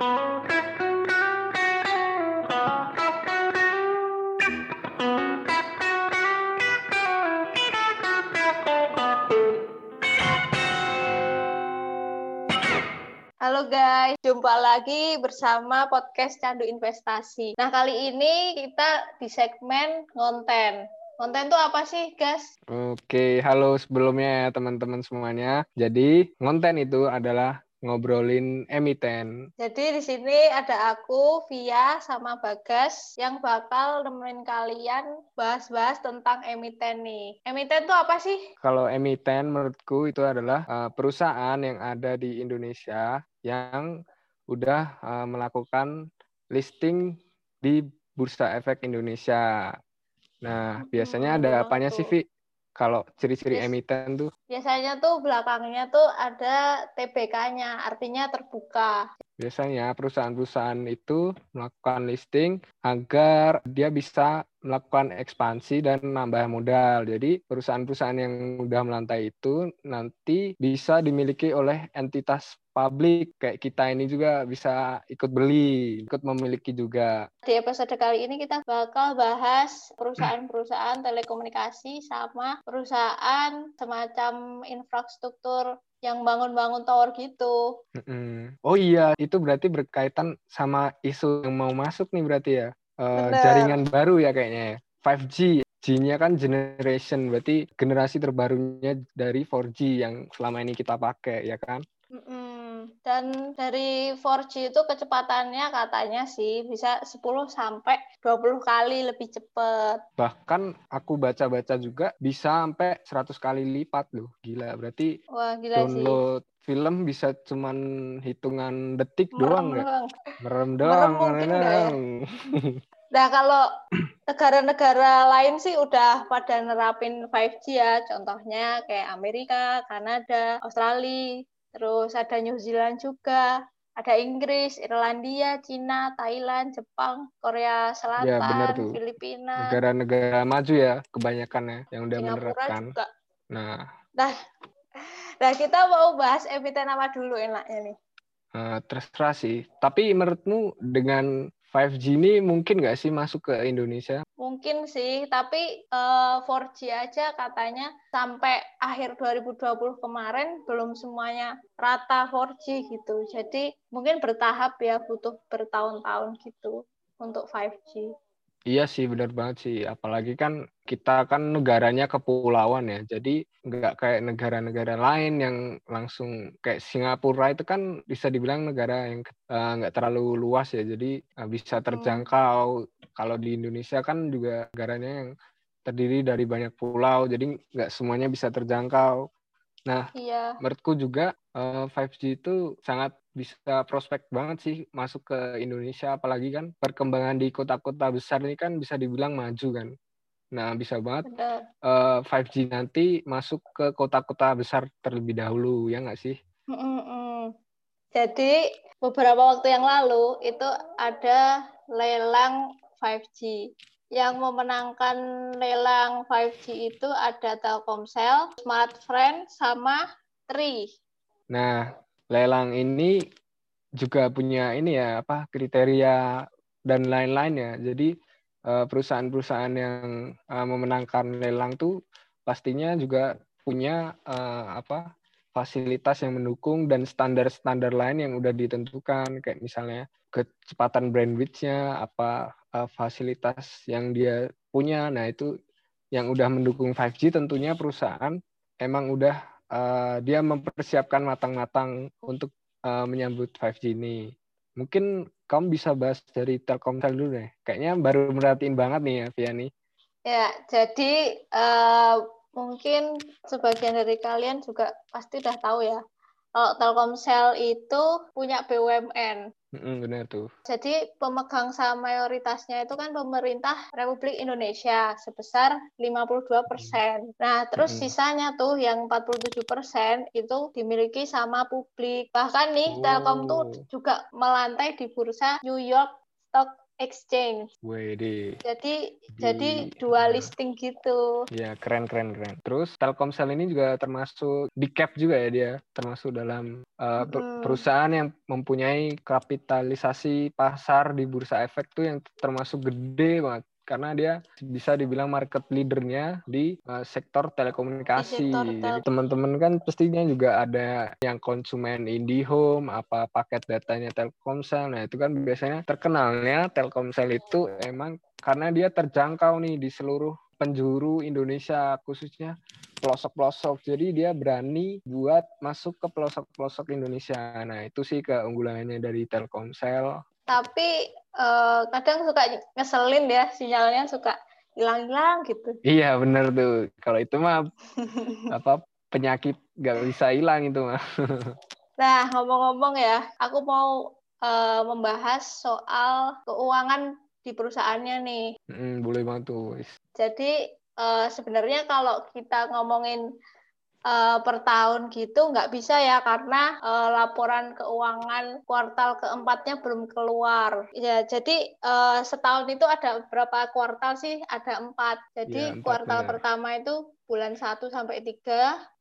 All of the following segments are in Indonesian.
Halo guys, jumpa lagi bersama podcast Candu Investasi. Nah, kali ini kita di segmen konten. Konten itu apa sih, guys? Oke, halo sebelumnya ya teman-teman semuanya. Jadi, konten itu adalah ngobrolin emiten. Jadi di sini ada aku, Via, sama Bagas yang bakal nemenin kalian bahas-bahas tentang emiten nih. Emiten itu apa sih? Kalau emiten menurutku itu adalah uh, perusahaan yang ada di Indonesia yang udah uh, melakukan listing di Bursa Efek Indonesia. Nah, biasanya ada hmm, apanya sih, Vi? Kalau ciri-ciri emiten tuh? Biasanya tuh belakangnya tuh ada TBK-nya, artinya terbuka. Biasanya perusahaan-perusahaan itu melakukan listing agar dia bisa melakukan ekspansi dan nambah modal. Jadi perusahaan-perusahaan yang mudah melantai itu nanti bisa dimiliki oleh entitas publik kayak kita ini juga bisa ikut beli, ikut memiliki juga. Di episode kali ini kita bakal bahas perusahaan-perusahaan telekomunikasi sama perusahaan semacam infrastruktur yang bangun-bangun tower gitu. Oh iya, itu berarti berkaitan sama isu yang mau masuk nih berarti ya. Uh, jaringan baru ya kayaknya ya. 5G. G-nya kan generation, berarti generasi terbarunya dari 4G yang selama ini kita pakai, ya kan? Mm-mm. Dan dari 4G itu kecepatannya katanya sih bisa 10 sampai 20 kali lebih cepat. Bahkan aku baca-baca juga bisa sampai 100 kali lipat loh. Gila, berarti Wah, gila download sih. film bisa cuman hitungan detik Merem doang ya? Merem doang. Merem mungkin Nah, kalau negara-negara lain sih udah pada nerapin 5G ya. Contohnya kayak Amerika, Kanada, Australia, Terus ada New Zealand juga, ada Inggris, Irlandia, Cina, Thailand, Jepang, Korea Selatan, ya, bener tuh. Filipina. Negara-negara maju ya kebanyakan ya yang udah Singapura menerapkan. Juga. Nah. Nah, nah kita mau bahas emiten apa dulu enaknya nih? Uh, terserah sih. Tapi menurutmu dengan 5G ini mungkin nggak sih masuk ke Indonesia? Mungkin sih, tapi uh, eh, 4G aja katanya sampai akhir 2020 kemarin belum semuanya rata 4G gitu. Jadi mungkin bertahap ya, butuh bertahun-tahun gitu untuk 5G. Iya sih benar banget sih. Apalagi kan kita kan negaranya kepulauan ya. Jadi nggak kayak negara-negara lain yang langsung kayak Singapura itu kan bisa dibilang negara yang uh, nggak terlalu luas ya. Jadi uh, bisa hmm. terjangkau. Kalau di Indonesia kan juga negaranya yang terdiri dari banyak pulau. Jadi nggak semuanya bisa terjangkau. Nah, iya. menurutku juga uh, eh, 5G itu sangat bisa prospek banget sih masuk ke Indonesia apalagi kan perkembangan di kota-kota besar ini kan bisa dibilang maju kan. Nah, bisa banget uh, eh, 5G nanti masuk ke kota-kota besar terlebih dahulu, ya nggak sih? Mm -mm. Jadi, beberapa waktu yang lalu itu ada lelang 5G. Yang memenangkan lelang 5G itu ada Telkomsel, Smartfren, sama Tri. Nah, lelang ini juga punya ini ya apa kriteria dan lain-lain ya. Jadi perusahaan-perusahaan yang eh, memenangkan lelang tuh pastinya juga punya eh, apa fasilitas yang mendukung dan standar-standar lain yang udah ditentukan kayak misalnya kecepatan bandwidth-nya apa fasilitas yang dia punya. Nah, itu yang udah mendukung 5G tentunya perusahaan emang udah uh, dia mempersiapkan matang-matang untuk uh, menyambut 5G ini. Mungkin kamu bisa bahas dari Telkomsel dulu deh. Kayaknya baru merhatiin banget nih ya, Viani. Ya, jadi uh, mungkin sebagian dari kalian juga pasti udah tahu ya kalau Telkomsel itu punya BUMN. Mm, benar tuh. Jadi pemegang saham mayoritasnya itu kan pemerintah Republik Indonesia sebesar 52 persen. Nah, terus mm. sisanya tuh yang 47 persen itu dimiliki sama publik. Bahkan nih oh. Telkom tuh juga melantai di bursa New York Stock exchange. Wede. Jadi di, jadi dua listing gitu. Ya keren keren keren. Terus Telkomsel ini juga termasuk di cap juga ya dia, termasuk dalam uh, hmm. perusahaan yang mempunyai kapitalisasi pasar di bursa efek tuh yang termasuk gede banget karena dia bisa dibilang market leadernya di uh, sektor telekomunikasi. Di sektor tel Jadi teman-teman kan pastinya juga ada yang konsumen IndiHome, apa paket datanya Telkomsel. Nah, itu kan biasanya terkenalnya Telkomsel itu emang karena dia terjangkau nih di seluruh penjuru Indonesia khususnya pelosok-pelosok. Jadi dia berani buat masuk ke pelosok-pelosok Indonesia. Nah, itu sih keunggulannya dari Telkomsel. Tapi uh, kadang suka ngeselin ya sinyalnya suka hilang-hilang gitu. Iya bener tuh. Kalau itu mah apa penyakit gak bisa hilang itu mah. nah ngomong-ngomong ya, aku mau uh, membahas soal keuangan di perusahaannya nih. Mm, boleh banget tuh. Jadi uh, sebenarnya kalau kita ngomongin uh, per tahun gitu nggak bisa ya karena uh, laporan keuangan kuartal keempatnya belum keluar. Ya jadi uh, setahun itu ada berapa kuartal sih? Ada empat. Jadi ya, empat, kuartal ya. pertama itu bulan 1 sampai 3,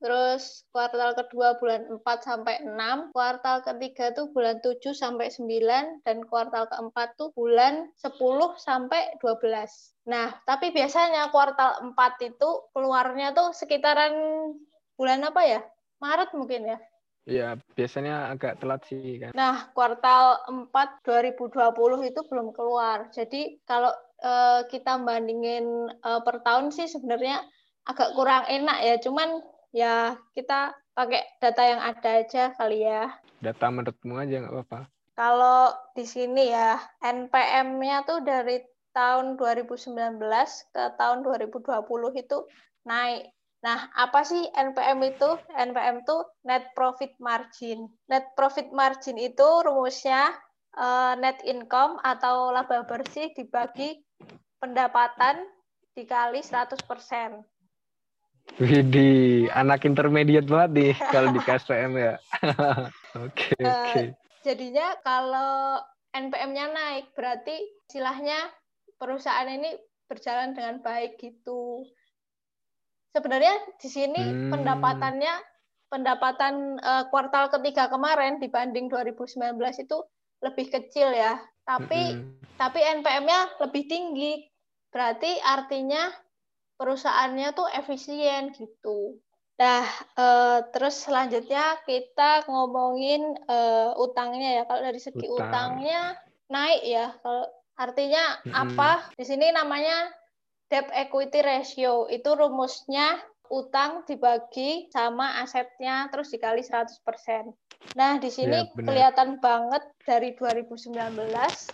terus kuartal kedua bulan 4 sampai 6, kuartal ketiga tuh bulan 7 sampai 9 dan kuartal keempat tuh bulan 10 sampai 12. Nah, tapi biasanya kuartal 4 itu keluarnya tuh sekitaran bulan apa ya? Maret mungkin ya? Iya, biasanya agak telat sih kan. Nah, kuartal 4 2020 itu belum keluar. Jadi kalau uh, kita bandingin uh, per tahun sih sebenarnya agak kurang enak ya. Cuman ya kita pakai data yang ada aja kali ya. Data menurutmu aja nggak apa-apa. Kalau di sini ya, NPM-nya tuh dari tahun 2019 ke tahun 2020 itu naik Nah, apa sih NPM itu? NPM itu net profit margin. Net profit margin itu rumusnya uh, net income atau laba bersih dibagi pendapatan dikali 100%. Widih, anak intermediate banget nih kalau di KSPM ya. Oke, oke. Okay, uh, jadinya kalau NPM-nya naik, berarti istilahnya perusahaan ini berjalan dengan baik gitu sebenarnya di sini hmm. pendapatannya pendapatan uh, kuartal ketiga kemarin dibanding 2019 itu lebih kecil ya. Tapi hmm. tapi NPM-nya lebih tinggi. Berarti artinya perusahaannya tuh efisien gitu. Nah, uh, terus selanjutnya kita ngomongin uh, utangnya ya. Kalau dari segi Utang. utangnya naik ya. Kalau artinya hmm. apa? Di sini namanya debt equity ratio itu rumusnya utang dibagi sama asetnya terus dikali 100%. Nah, di sini ya, kelihatan banget dari 2019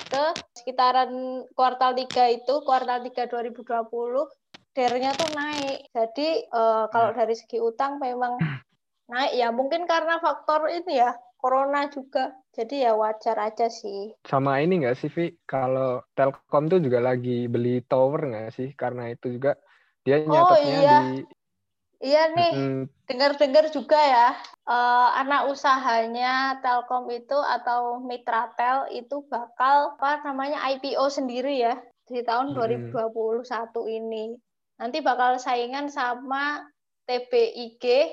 ke sekitaran kuartal 3 itu, kuartal 3 2020, dernya tuh naik. Jadi, uh, kalau ya. dari segi utang memang naik ya. Mungkin karena faktor ini ya, corona juga. Jadi ya wajar aja sih. Sama ini nggak sih, Vi? Kalau Telkom tuh juga lagi beli tower nggak sih? Karena itu juga dia nyatetnya oh, iya. di... Iya nih, hmm. dengar-dengar juga ya, uh, anak usahanya Telkom itu atau Mitra Tel itu bakal apa namanya IPO sendiri ya di tahun hmm. 2021 ini. Nanti bakal saingan sama TBIG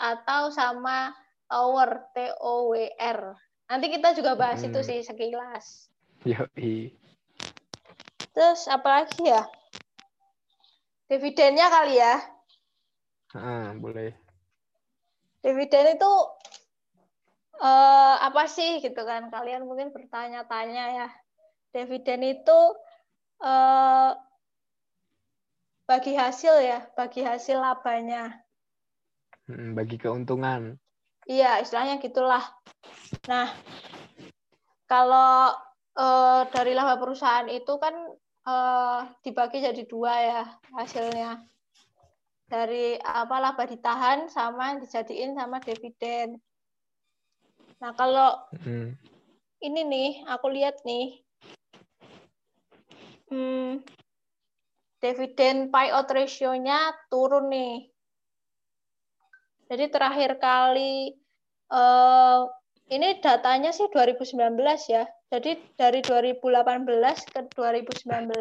atau sama Tower T O W R. Nanti kita juga bahas hmm. itu sih sekilas. Yoi. Terus apa lagi ya? Dividennya kali ya? Ah, boleh. Dividen itu uh, apa sih gitu kan? Kalian mungkin bertanya-tanya ya. Dividen itu uh, bagi hasil ya, bagi hasil labanya. Hmm, bagi keuntungan. Iya, istilahnya gitulah. Nah, kalau uh, dari laba perusahaan itu kan uh, dibagi jadi dua ya hasilnya. Dari apa laba ditahan sama dijadiin sama dividen. Nah, kalau hmm. ini nih, aku lihat nih, hmm, dividen payout ratio-nya turun nih. Jadi terakhir kali uh, ini datanya sih 2019 ya. Jadi dari 2018 ke 2019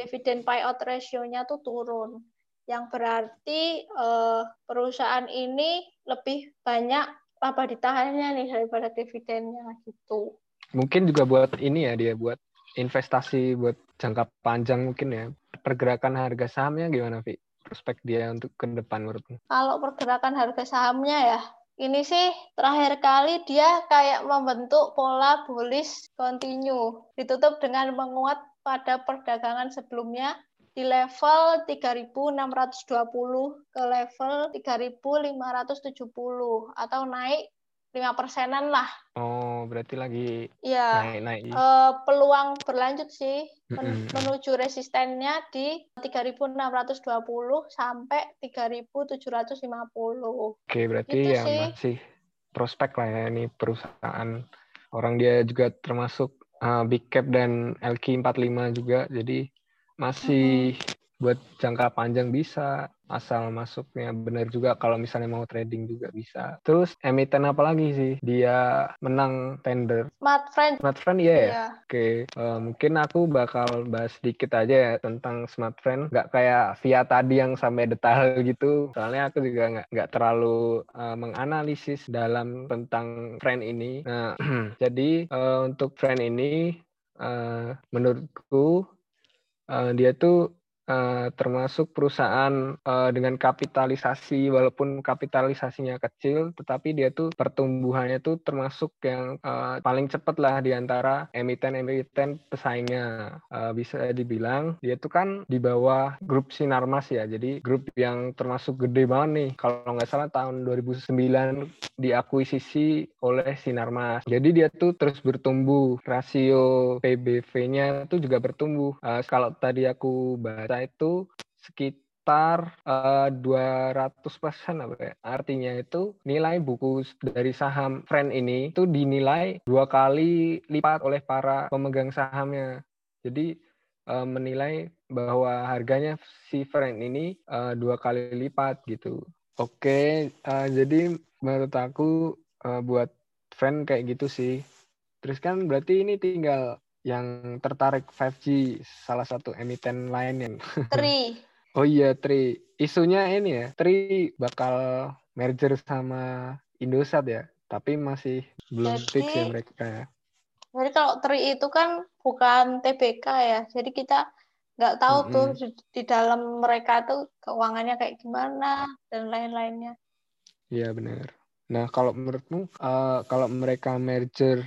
dividen payout ratio-nya tuh turun. Yang berarti eh, perusahaan ini lebih banyak apa ditahannya nih daripada dividennya gitu. Mungkin juga buat ini ya dia buat investasi buat jangka panjang mungkin ya. Pergerakan harga sahamnya gimana, Vi? Prospek dia untuk ke depan menurutmu? Kalau pergerakan harga sahamnya ya, ini sih terakhir kali dia kayak membentuk pola bullish continue. Ditutup dengan menguat pada perdagangan sebelumnya di level 3.620 ke level 3.570 atau naik lima persenan lah. Oh, berarti lagi ya, naik-naik. Uh, peluang berlanjut sih men menuju resistennya di 3.620 sampai 3.750. Oke, berarti gitu ya sih. masih prospek lah ya ini perusahaan. Orang dia juga termasuk uh, big cap dan LQ45 juga, jadi masih mm -hmm buat jangka panjang bisa asal masuknya benar juga kalau misalnya mau trading juga bisa. Terus emiten apa lagi sih? Dia menang tender. Smart Friend. Smart Friend iya yeah. ya. Oke, okay. uh, eh, mungkin aku bakal bahas sedikit aja ya tentang Smart Friend. Gak kayak via tadi yang sampai detail gitu. Soalnya aku juga nggak nggak terlalu uh, menganalisis dalam tentang friend ini. Nah, jadi uh, untuk friend ini uh, menurutku uh, dia tuh uh, termasuk perusahaan uh, dengan kapitalisasi walaupun kapitalisasinya kecil tetapi dia tuh pertumbuhannya tuh termasuk yang uh, paling cepat lah di antara emiten-emiten pesaingnya. Uh, bisa dibilang dia tuh kan di bawah grup Sinarmas ya. Jadi grup yang termasuk gede banget nih. Kalau nggak salah tahun 2009 diakuisisi oleh Sinarmas. Jadi dia tuh terus bertumbuh. Rasio PBV-nya tuh juga bertumbuh. Uh, kalau tadi aku baca itu sekitar uh, eh, 200 persen apa ya. Artinya itu nilai buku dari saham Friend ini itu dinilai dua kali lipat oleh para pemegang sahamnya. Jadi uh, menilai bahwa harganya si Friend ini uh, dua kali lipat gitu. Oke, uh, jadi menurut aku uh, buat Friend kayak gitu sih. Terus kan berarti ini tinggal yang tertarik 5G salah satu emiten lain yang Tri. oh iya Tri. Isunya ini ya, Tri bakal merger sama Indosat ya, tapi masih belum jadi, fix ya mereka ya. Jadi kalau Tri itu kan bukan TBK ya, jadi kita nggak tahu mm -hmm. tuh di, di dalam mereka tuh keuangannya kayak gimana dan lain-lainnya. Iya benar. Nah kalau menurutmu uh, kalau mereka merger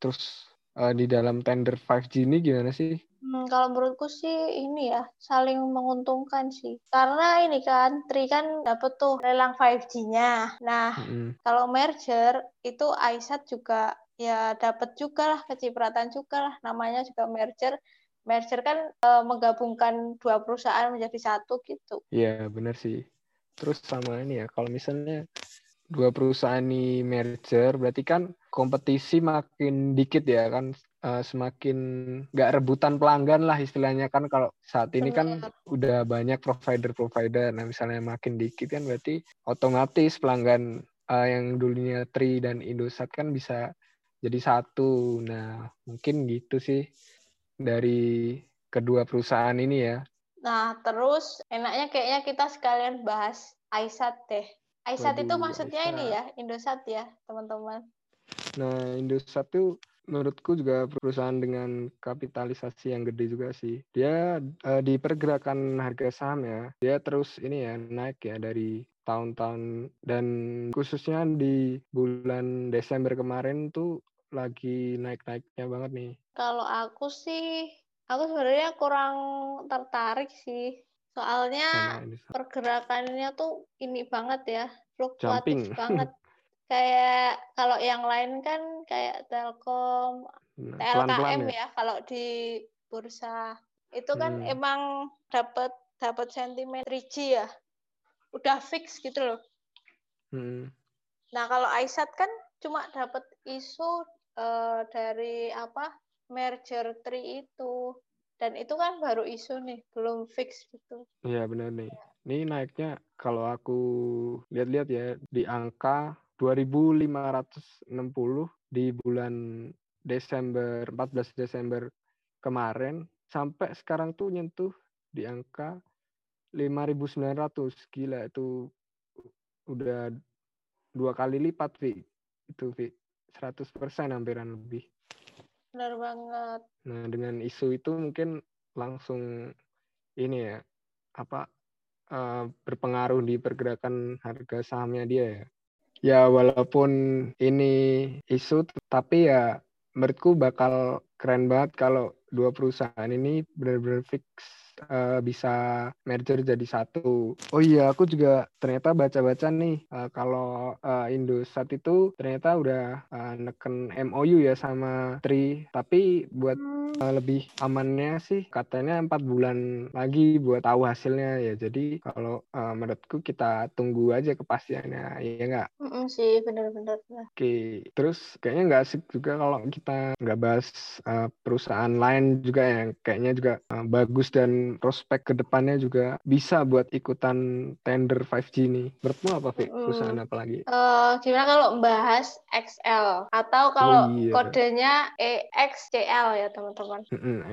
terus uh, di dalam tender 5G ini gimana sih? Hmm, kalau menurutku sih ini ya saling menguntungkan sih. Karena ini kan Tri kan dapat tuh lelang 5G-nya. Nah, mm-hmm. kalau merger itu Aisat juga ya dapat juga lah kecipratan juga lah namanya juga merger. Merger kan e, menggabungkan dua perusahaan menjadi satu gitu. Iya, benar sih. Terus sama ini ya, kalau misalnya dua perusahaan ini merger berarti kan kompetisi makin dikit ya kan uh, semakin nggak rebutan pelanggan lah istilahnya kan. Kalau saat ini kan udah banyak provider-provider. Nah misalnya makin dikit kan berarti otomatis pelanggan uh, yang dulunya Tri dan Indosat kan bisa jadi satu. Nah mungkin gitu sih dari kedua perusahaan ini ya. Nah terus enaknya kayaknya kita sekalian bahas Aisat deh. Aisat itu maksudnya Aisat. ini ya, Indosat ya, teman-teman. Nah, Indosat itu menurutku juga perusahaan dengan kapitalisasi yang gede juga sih. Dia uh, di pergerakan harga saham ya, dia terus ini ya naik ya dari tahun-tahun dan khususnya di bulan Desember kemarin tuh lagi naik-naiknya banget nih. Kalau aku sih, aku sebenarnya kurang tertarik sih Soalnya pergerakannya tuh ini banget ya, fluktuatif banget. Kayak kalau yang lain kan kayak Telkom, nah, TLKM ya. ya kalau di bursa. Itu kan hmm. emang dapat dapat sentimen 3G ya. Udah fix gitu loh. Hmm. Nah, kalau Aisat kan cuma dapat isu uh, dari apa? merger tree itu dan itu kan baru isu nih belum fix gitu iya benar nih ini naiknya kalau aku lihat-lihat ya di angka 2560 di bulan Desember 14 Desember kemarin sampai sekarang tuh nyentuh di angka 5.900 gila itu udah dua kali lipat Vi. Itu Vi. 100% hampiran lebih. Benar banget. Nah dengan isu itu mungkin langsung ini ya apa uh, berpengaruh di pergerakan harga sahamnya dia ya ya walaupun ini isu tapi ya menurutku bakal keren banget kalau dua perusahaan ini benar-benar fix uh, bisa merger jadi satu. Oh iya, aku juga ternyata baca-baca nih uh, kalau uh, Indosat itu ternyata udah uh, neken MOU ya sama Tri, tapi buat uh, lebih amannya sih katanya empat bulan lagi buat tahu hasilnya ya. Jadi kalau uh, menurutku kita tunggu aja kepastiannya, ya nggak? Mm -mm sih, benar-benar. Oke, terus kayaknya nggak asik juga kalau kita nggak bahas uh, perusahaan lain juga yang kayaknya juga uh, bagus dan prospek ke depannya juga bisa buat ikutan tender 5G ini. Menurutmu apa, Fik? Perusahaan apa lagi? Uh, gimana kalau membahas XL atau kalau oh, iya. kodenya EXCL ya teman-teman?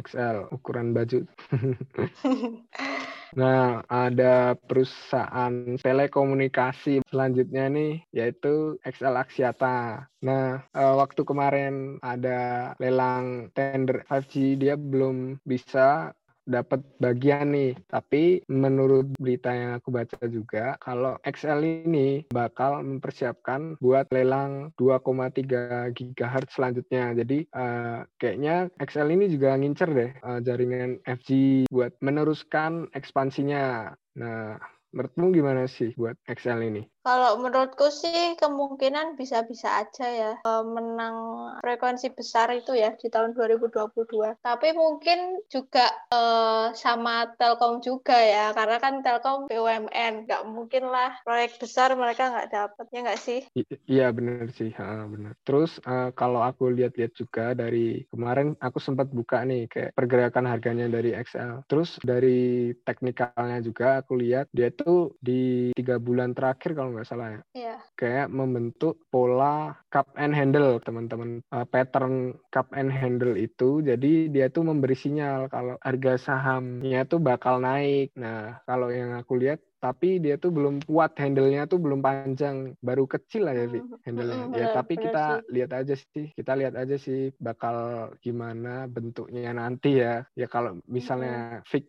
XL, ukuran baju. nah, ada perusahaan telekomunikasi selanjutnya nih, yaitu XL Axiata. Nah, uh, waktu kemarin ada lelang tender 5G, dia belum bisa dapat bagian nih. Tapi menurut berita yang aku baca juga, kalau XL ini bakal mempersiapkan buat lelang 2,3 GHz selanjutnya. Jadi uh, kayaknya XL ini juga ngincer deh uh, jaringan 5G buat meneruskan ekspansinya. Nah, menurutmu gimana sih buat XL ini? Kalau menurutku sih kemungkinan bisa-bisa aja ya eh, menang frekuensi besar itu ya di tahun 2022. Tapi mungkin juga uh, sama Telkom juga ya, karena kan Telkom BUMN, nggak mungkin lah proyek besar mereka nggak dapatnya nggak sih? Iya benar sih, ha, benar. Terus uh, kalau aku lihat-lihat juga dari kemarin aku sempat buka nih kayak pergerakan harganya dari XL. Terus dari teknikalnya juga aku lihat dia tuh di tiga bulan terakhir kalau nggak salah ya. Iya. Kayak membentuk pola cup and handle teman-teman. Uh, pattern cup and handle itu jadi dia tuh memberi sinyal kalau harga sahamnya tuh bakal naik. Nah, kalau yang aku lihat tapi dia tuh belum kuat handle-nya tuh belum panjang baru kecil lah ya mm, handle-nya mm, ya tapi kita sih. lihat aja sih kita lihat aja sih bakal gimana bentuknya nanti ya ya kalau misalnya mm. fix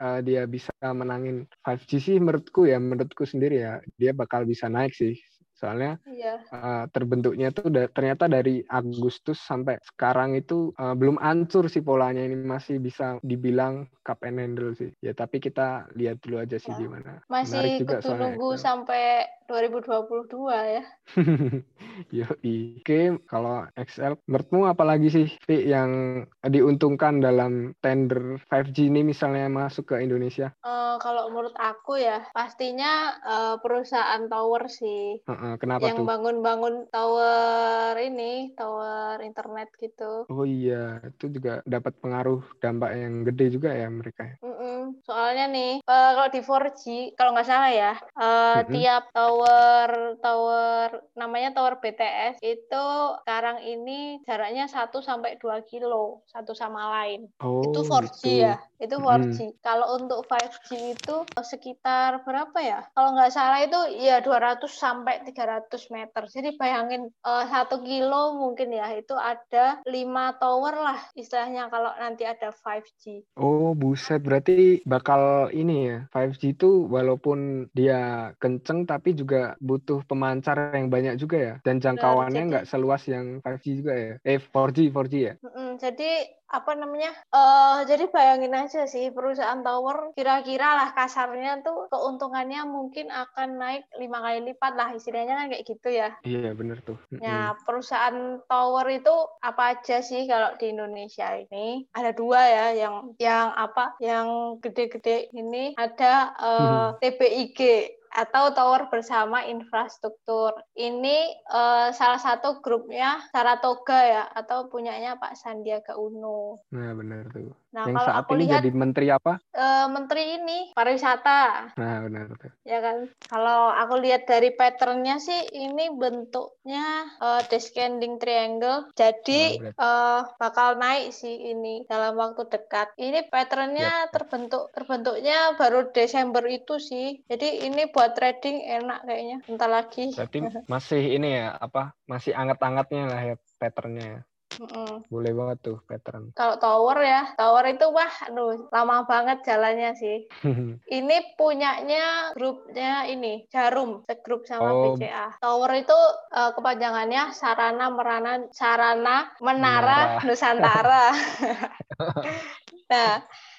uh, dia bisa menangin 5G sih menurutku ya menurutku sendiri ya. Dia bakal bisa naik sih soalnya iya. uh, terbentuknya tuh da ternyata dari Agustus sampai sekarang itu uh, belum ancur sih polanya. Ini masih bisa dibilang cup and handle sih. Ya tapi kita lihat dulu aja sih ya. gimana. Masih Menarik juga nunggu sampai 2022 ya. Yo, oke kalau XL menurutmu apalagi sih Pi, yang diuntungkan dalam tender 5G ini misalnya masuk ke Indonesia? Uh, kalau menurut aku ya pastinya uh, perusahaan tower sih. Uh -uh kenapa yang tuh? bangun-bangun tower ini, tower internet gitu. Oh iya, itu juga dapat pengaruh dampak yang gede juga ya mereka. Mm -mm. Soalnya nih, uh, kalau di 4G, kalau nggak salah ya, uh, tiap tower tower namanya tower BTS itu sekarang ini jaraknya 1 sampai 2 kilo satu sama lain. Oh, itu 4G itu. ya, itu 4G. Mm. Kalau untuk 5G itu sekitar berapa ya? Kalau nggak salah itu ya 200 sampai 300 meter. Jadi bayangin uh, satu kilo mungkin ya itu ada lima tower lah istilahnya kalau nanti ada 5G. Oh buset berarti bakal ini ya 5G itu walaupun dia kenceng tapi juga butuh pemancar yang banyak juga ya dan jangkauannya nggak seluas yang 5G juga ya. Eh 4G 4G ya. Mm -mm, jadi apa namanya uh, jadi bayangin aja sih perusahaan tower kira-kira lah kasarnya tuh keuntungannya mungkin akan naik lima kali lipat lah istilahnya kan kayak gitu ya. Iya bener tuh. Ya perusahaan tower itu apa aja sih kalau di Indonesia ini? Ada dua ya yang yang apa yang gede-gede ini ada uh, TBIG atau Tower Bersama Infrastruktur. Ini uh, salah satu grupnya Saratoga ya atau punyanya Pak Sandiaga Uno. Nah, benar tuh. Nah, Yang kalau saat aku ini lihat jadi menteri apa? uh, menteri ini pariwisata. Nah, benar. Ya kan. Kalau aku lihat dari patternnya sih ini bentuknya uh, descending triangle. Jadi Oh, uh, bakal naik sih ini dalam waktu dekat. Ini patternnya Yap. terbentuk terbentuknya baru Desember itu sih. Jadi ini buat trading enak kayaknya. Bentar lagi. Berarti masih ini ya apa? Masih anget-angetnya lah ya patternnya. Mm-mm. Boleh banget tuh pattern. Kalau tower ya, tower itu wah, aduh, lama banget jalannya sih. Ini punyanya grupnya ini, Jarum, segrup sama Oh. BCA. Tower itu eh, kepanjangannya Sarana Merana Sarana Menara Menara. Nusantara. nah,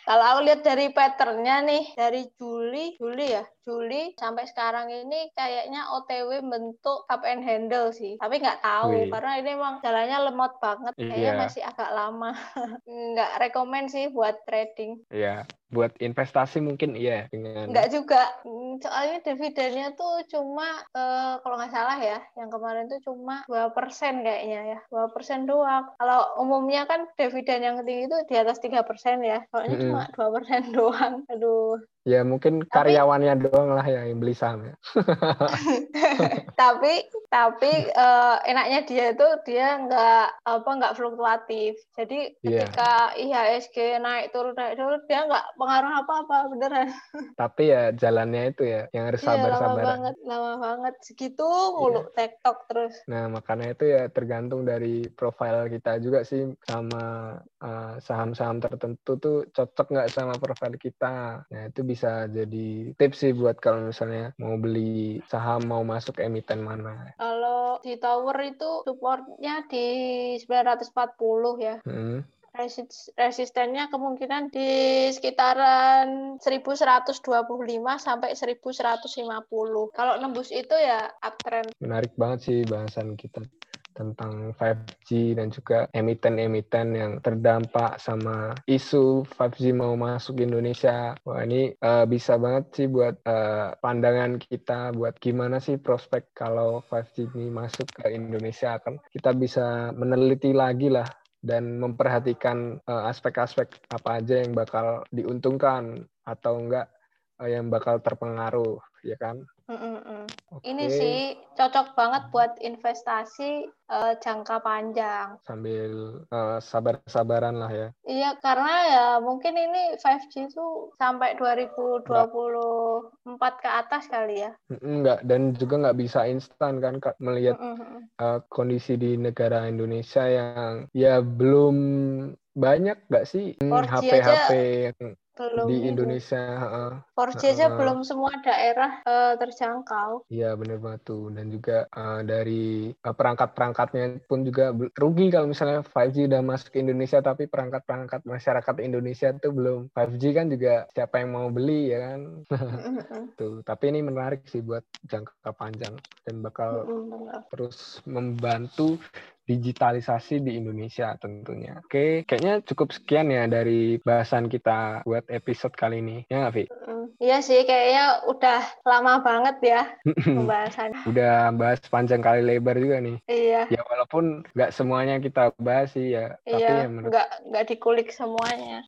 kalau aku lihat dari patternnya nih, dari Juli, Juli ya, Juli sampai sekarang ini kayaknya OTW bentuk up and handle sih. Tapi nggak tahu Wih. karena ini emang jalannya lemot banget. Kayaknya Iya. masih agak lama. nggak rekomend sih buat trading. Iya, buat investasi mungkin iya dengan Nggak juga. Hmm, Soalnya dividennya tuh cuma eh, kalau nggak salah ya, yang kemarin tuh cuma 2% kayaknya ya. 2% doang. Kalau umumnya kan dividen yang tinggi itu di atas 3% ya. Soalnya Mm-mm. cuma 2% doang. Aduh. Ya mungkin Tapi- karyawannya doang lah ya yang beli saham ya. tapi tapi eh, enaknya dia itu dia nggak apa nggak fluktuatif jadi Iya. ketika IHSG naik turun naik turun dia nggak pengaruh apa apa beneran Tapi ya jalannya itu ya yang harus Iya, lama sabar-sabar. banget lama banget segitu mulu tektok terus Nah, makanya itu ya tergantung dari profil kita juga sih sama uh, saham-saham tertentu tuh cocok nggak sama profil kita. Nah, itu bisa jadi tips sih buat kalau misalnya mau beli saham, mau masuk emiten mana. kalau di tower itu supportnya di 940 ya Hmm. Resis- resistennya kemungkinan di sekitaran 1125 sampai 1150. Kalau nembus itu ya uptrend. Menarik banget sih bahasan kita tentang 5G dan juga emiten-emiten yang terdampak sama isu 5G mau masuk Indonesia. Wah ini eh, bisa banget sih buat eh, pandangan kita buat gimana sih prospek kalau 5G ini masuk ke Indonesia kan kita bisa meneliti lagi lah dan memperhatikan eh, aspek-aspek apa aja yang bakal diuntungkan atau enggak eh, yang bakal terpengaruh ya kan. Mm-mm-mm. Oke. Ini sih cocok banget buat investasi eh, jangka panjang. sambil eh, sabar-sabaran lah ya. Iya, karena ya mungkin ini 5G itu sampai 2024 ke atas kali ya. Enggak dan juga nggak bisa instan kan melihat Mm-mm-mm. eh, kondisi di negara Indonesia yang ya belum banyak nggak sih 4G HP-HP yang Belum di. Indonesia? heeh. 4G aja Heeh. belum semua daerah eh, terjangkau. Iya bener banget tuh dan juga eh, dari eh, perangkat-perangkatnya pun juga rugi kalau misalnya 5G udah masuk ke Indonesia tapi perangkat-perangkat masyarakat Indonesia tuh belum 5G kan juga siapa yang mau beli ya kan tuh tapi ini menarik sih buat jangka panjang dan bakal benar. terus membantu digitalisasi di Indonesia tentunya. Oke, kayaknya cukup sekian ya dari bahasan kita buat episode kali ini. Ya nggak, Vi? Mm. Iya sih, kayaknya udah lama banget ya pembahasan. Udah bahas panjang kali lebar juga nih. Iya, Ya walaupun nggak semuanya kita bahas sih ya, tapi iya, ya menurut nggak nggak dikulik semuanya.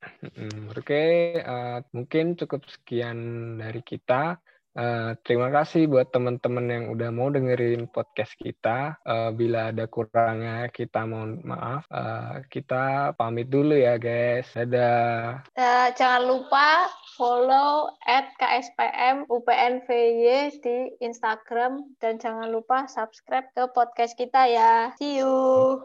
Oke, eh, mungkin cukup sekian dari kita. Eh, terima kasih buat teman-teman yang udah mau dengerin podcast kita. Eh, bila ada kurangnya, kita mohon maaf. Eh, kita pamit dulu ya, guys. Dadah. Eh, jangan lupa follow at KSPM UPNVY di Instagram dan jangan lupa subscribe ke podcast kita ya. See you.